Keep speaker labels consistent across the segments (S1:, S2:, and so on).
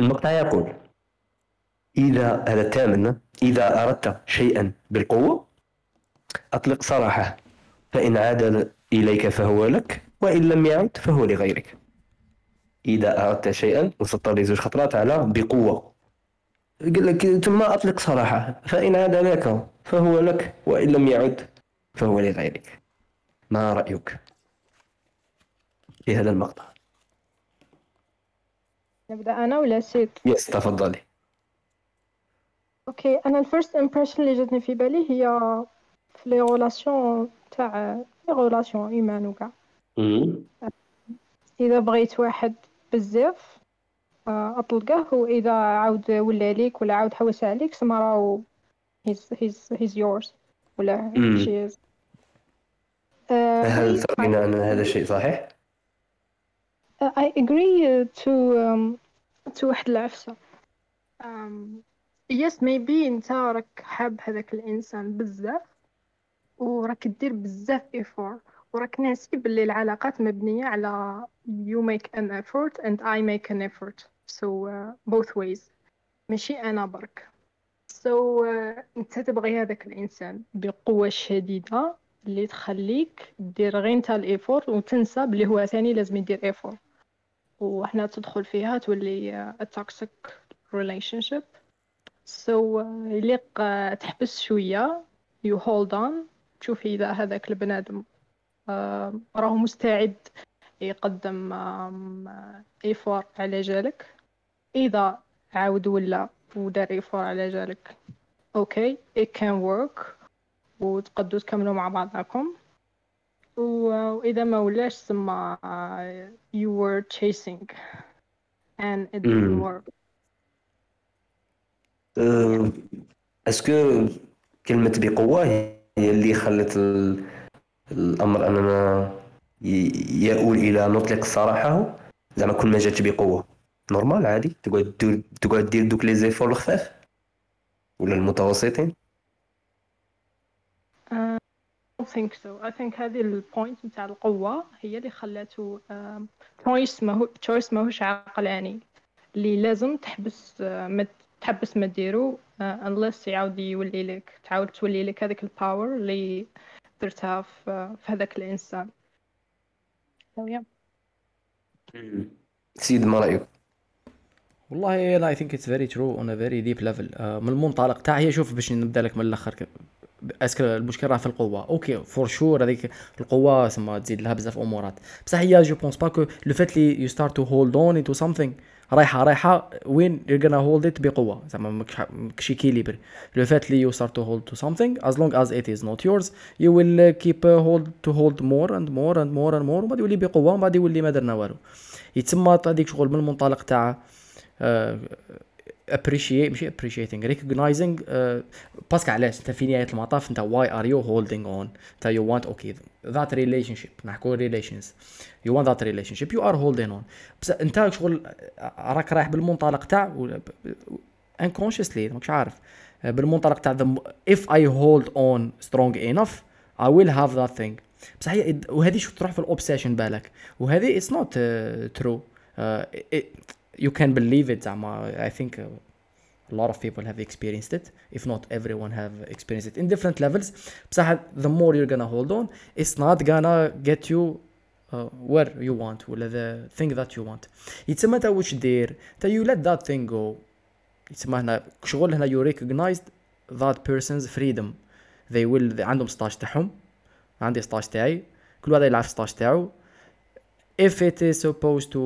S1: المقطع يقول إذا هذا الثامن إذا أردت شيئا بالقوة أطلق سراحه فإن عاد إليك فهو لك وإن لم يعد فهو لغيرك. إذا أردت شيئا وسطر زوج خطرات على بقوة. قال لك ثم أطلق سراحه فإن عاد لك فهو لك وإن لم يعد فهو لغيرك. ما رأيك في هذا المقطع؟
S2: نبدأ أنا ولا سيد؟
S1: يس تفضلي.
S2: أوكي أنا الفيرست امبريشن اللي جاتني في بالي هي في لي غولاسيون تاع لي غولاسيون ايمان وكاع إذا بغيت واحد بزاف آه، أطلقه واذا عاود ولا ليك ولا عاود حوس عليك سما راهو هيز هيز هيز يورز ولا شي
S1: هل تؤمن أن هذا الشيء صحيح؟
S2: I agree to um, to واحد العفسة. um, yes maybe انت راك حاب هذاك الإنسان بزاف وراك دير بزاف efforts وراك ناسي باللي العلاقات مبنية على you make an effort and I make an effort. So uh, both ways. ماشي أنا برك. So uh, انت تبغي هذاك الإنسان بقوة شديدة اللي تخليك دير غير انت ال effort وتنسى بلي هو ثاني لازم يدير ايفور وحنا تدخل فيها تولي a toxic relationship. so يليق تحبس شوية you hold on. تشوف إذا هذاك البنادم uh, راهو مستعد يقدم effort على جالك. إذا عاود ولا ودار effort على جالك okay it can work. وتقدو تكملوا مع بعضكم. وإذا ما ولاش سما you were chasing and it didn't work.
S1: est-ce que كلمة بقوة هي اللي خلت الأمر أننا يؤول إلى نطلق صراحة. زعما كل ما جات بقوة normal عادي. تقعد دير تقعد دير دوك les efforts الخفاف ولا المتوسطين
S2: I think so. I think هذه ال point نتاع القوة هي اللي خلاته تشويس ماهو تشويس ماهوش عقلاني اللي لازم تحبس ما تحبس ما ديرو unless يعاود يولي لك تعاود تولي لك هذيك ال power اللي درتها في هذاك الإنسان. So yeah.
S1: سيد ما رأيك؟
S3: والله أنا اي ثينك اتس فيري ترو اون ا فيري ديب ليفل من المنطلق تاع هي شوف باش نبدأ لك من الأخر اسك المشكل راه في القوة. أوكي فور شور هذيك القوة سما تزيد لها بزاف امورات. بصح هي جو بونس با كو لو فات لي يو ستارت تو هولد اون انتو سامثينغ رايحة رايحة وين you're gonna hold it بقوة. زعما ماكش اكيليبر لو فات لي you start to hold to something as long as it is not yours you will keep hold to hold more and more and more and more ومن بعد يولي بقوة ومن بعد يولي ما درنا والو. يتسمى هذيك شغل من المنطلق تاع ماشي appreciating recognizing uh, باسكو علاش انت في نهايه المطاف انت why are you holding on انت you want okay that relationship نحكوا relations you want that relationship you are holding on بس انت شغل راك رايح بالمنطلق تاع unconsciously ماكش عارف بالمنطلق تاع if I hold on strong enough I will have that thing بصح وهذه شو تروح في الاوبسيشن بالك وهذه uh, true uh, it, you can believe it زعما I think uh, a lot of people have experienced it if not everyone have experienced it in different levels بصح the more you're gonna hold on it's not gonna get you uh, where you want ولا the thing that you want يتسمى تا واش دير تا you let that thing go يتسمى هنا شغل هنا you recognized that person's freedom they will عندهم 16 تاعهم عندي 16 تاعي كل واحد يلعب 16 تاعو if it is supposed to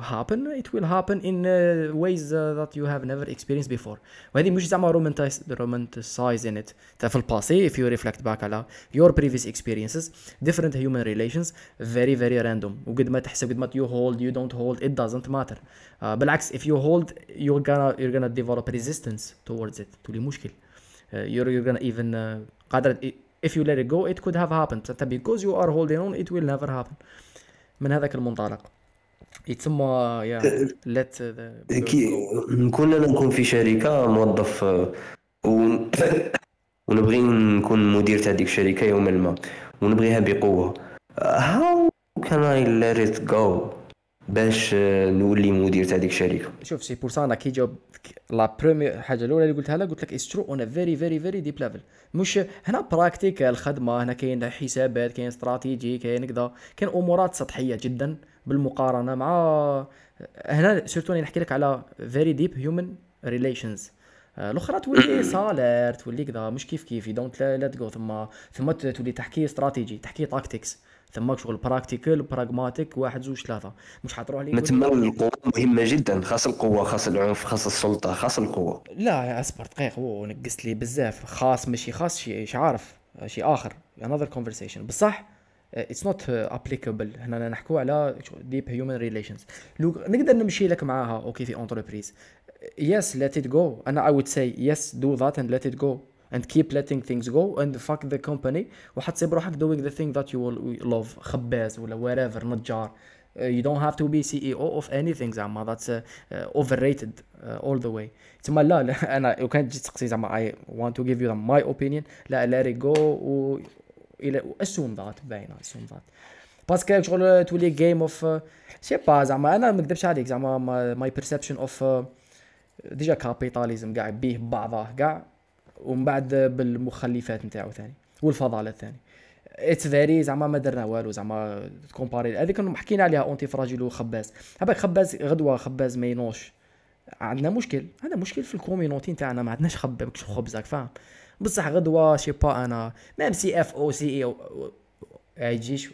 S3: happen it will happen in uh, ways uh, that you have never experienced before وهذه مش زعما romanticize in it في الباسي if you reflect back على your previous experiences different human relations very very random وقد ما تحسب قد ما you hold you don't hold it doesn't matter uh, بالعكس if you hold you're gonna you're gonna develop resistance towards it تولي مشكل uh, you're, you're gonna even uh, قادر if you let it go it could have happened because you are holding on it will never happen من هذاك المنطلق. يتسمى يا ليت
S1: نكون أنا نكون في شركة موظف و... ونبغي نكون مدير تاع ديك الشركة يوما ما ونبغيها بقوة. Can I let it go? باش آه، نولي مدير تاع ديك الشركة.
S3: شوف c'est pour ça أنا كي جاوب la première حاجة الأولى اللي قلتها لك قلت لك it's true on very very very deep level مش هنا pratique الخدمه هنا كاين حسابات كاين استراتيجي كاين كذا كاين أمورات سطحية جدا بالمقارنة مع هنا surtout نحكي لك على very deep human relations الأخرى تولي salaire تولي كذا مش كيف كيف don't let go ثم ثم تولي تحكي استراتيجي تحكي tactics ثم شغل practical pragmatic واحد زوج ثلاثة. مش حتروح لي
S1: ما تما القوة مهمة جدا خاص القوة خاص العنف خاص السلطة خاص القوة.
S3: لا اصبر دقيقه هو نقصت لي بزاف. خاص ماشي خاص شي عارف شي آخر. Another conversation. بصح it's not applicable هنا نحكوا على deep human relations لو نقدر نمشي لك معاها okay في entreprise yes let it go. أنا I would say yes do that and let it go. And keep letting things go and fuck the company وحتصيب روحك doing the thing that you will love خباز ولا wherever نجار Uh, you don't have to be CEO of anything زعما that's uh, uh, overrated uh, all the way تما لا, لا أنا لو كانت تجي تسقسي زعما I want to give you my opinion لا let it go و إلى assume that باينه assume that باسكو شغل تولي جيم اوف سي با زعما أنا ما نكذبش عليك زعما ماي بيرسبشن اوف ديجا كابيتاليزم كاع بيه بعضه كاع ومن بعد بالمخلفات نتاعو ثاني والفضلات ثاني اتس فيري زعما ما درنا والو زعما كومباري هذيك حكينا عليها اونتي فراجيل وخباز. هباك خباز غدوة خباز ما ينوش. عندنا مشكل هذا مشكل في الكوميونيتي نتاعنا. ما عندناش خبز ماكش خبزك فاهم. بصح غدوة شي با أنا. ميم سي اف أو سي اي أو يجيش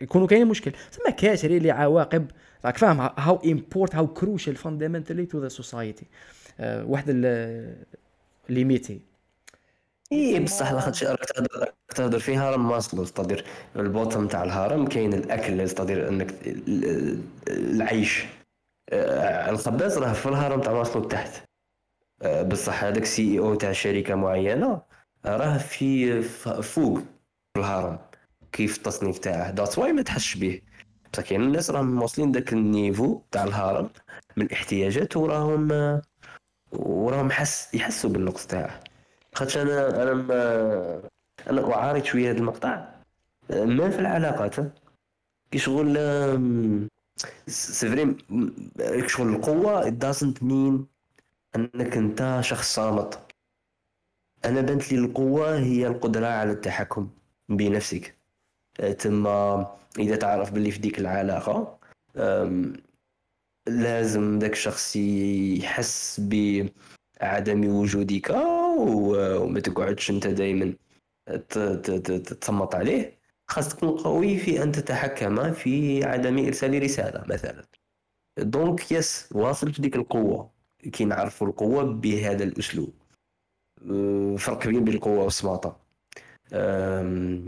S3: يكونوا كاين مشكل. تما كاشري لي عواقب راك فاهم. how import how crucial fundamentally to the society واحد ليميتي
S1: اي بصح لاخاطش راك تهضر تهضر في هرم ماسلو استدير ال bottom تاع الهرم كاين الأكل استدير إنك العيش. آه، الخباز راه في الهرم تاع ماسلو تحت. آه، بصح هذاك CEO تاع شركة معينة راه في فوق في الهرم كيف التصنيف تاعه؟ that's why ما تحسش به بصح كاين الناس راهم واصلين داك ال niveau تاع الهرم من الاحتياجات وراهم وراهم حس يحسوا بالنقص تاعه. خاطش أنا أنا ما أنا أعارض شوية هذا المقطع. ما في العلاقات كي شغل c'est vrai شغل القوة doesn't mean أنك أنت شخص صامت. أنا بنت لي القوة هي القدرة على التحكم بنفسك. تما إذا تعرف باللي في ديك العلاقة لازم ذاك الشخص يحس بعدم وجودك. وما تقعدش انت دائما تصمت عليه. خاص تكون قوي في أن تتحكم في عدم إرسال رسالة مثلا. donc yes واصل في ديك القوة. كي نعرفوا القوة بهذا الأسلوب. فرق كبير بين القوة والسماطة.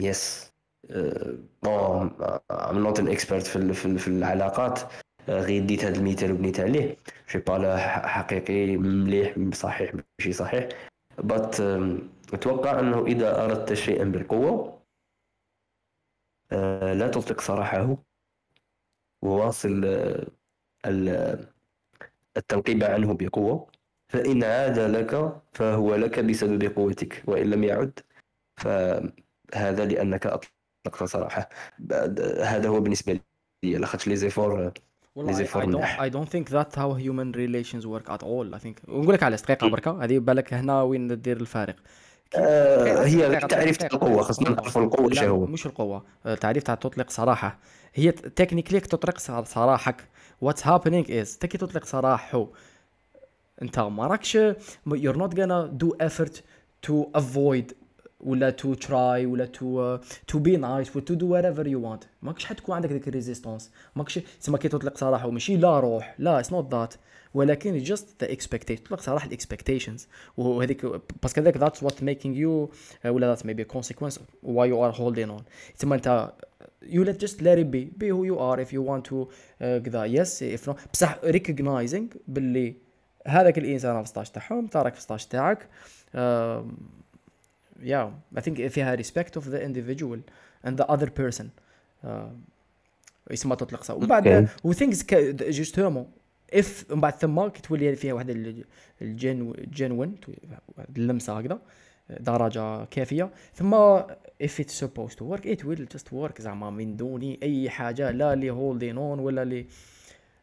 S1: yes. bon I'm not an expert في العلاقات. غير ديت هذا المثال وبنيت عليه. chais pas لا حقيقي مليح صحيح ماشي صحيح. but أتوقع أنه إذا أردت شيئا بالقوة لا تطلق سراحه. وواصل التنقيب عنه بقوة. فإن عاد لك فهو لك بسبب قوتك. وإن لم يعد فهذا لأنك أطلقت سراحه. هذا هو بالنسبة لي. لاخاطش لي زيفور
S3: والله I, I don't I don't think that's how human relations work at all I think. نقول لك علاش دقيقه بركة هذه بالك هنا وين دير الفارق.
S1: آه هي تعريف تاع القوة خاصنا نعرفوا القوة إيش هو.
S3: مش القوة التعريف تاع تطلق سراحه. هي technically تطلق سراحك what's happening is كي تطلق سراحه أنت ما راكش you're not gonna do effort to avoid ولا to try ولا to to be nice to do whatever you want ماكش حتكون عندك ديك ال résistance ماكش تسمى كي تطلق سراحه وماشي لا روح لا it's not that ولكن just the expectation تطلق سراحه ال expectations وهذيك parce que هذاك that's what making you ولا that's maybe conséquence why you are holding on تسمى أنت let just let it be be who you are if you want to كذا yes if not. بصح recognizing باللي هذاك الإنسان في ال stage تاعهم انت راك في ال stage تاعك uh, yeah I think فيها respect of the individual and the other person uh, يسمى تطلق سراحه ومن بعد و things justement if من بعد ثم تولي فيها واحد الجن جنون اللمسه هكذا درجة كافية ثم if it's supposed to work it will just work زعما من دون أي حاجة لا لي holding on ولا لي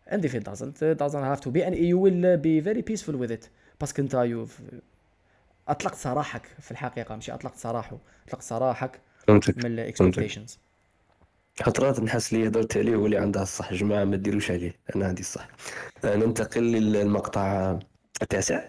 S3: and if it doesn't it doesn't have to be and you will be very peaceful with it parce que انت you've اطلقت سراحك في الحقيقة ماشي؟ اطلقت سراحه اطلقت سراحك
S1: فهمتك
S3: من ال expectations
S1: خطرات نحس لي هضرت عليه هو اللي عنده الصح جماعة ما ديروش عليه أنا عندي الصح. ننتقل للمقطع التاسع.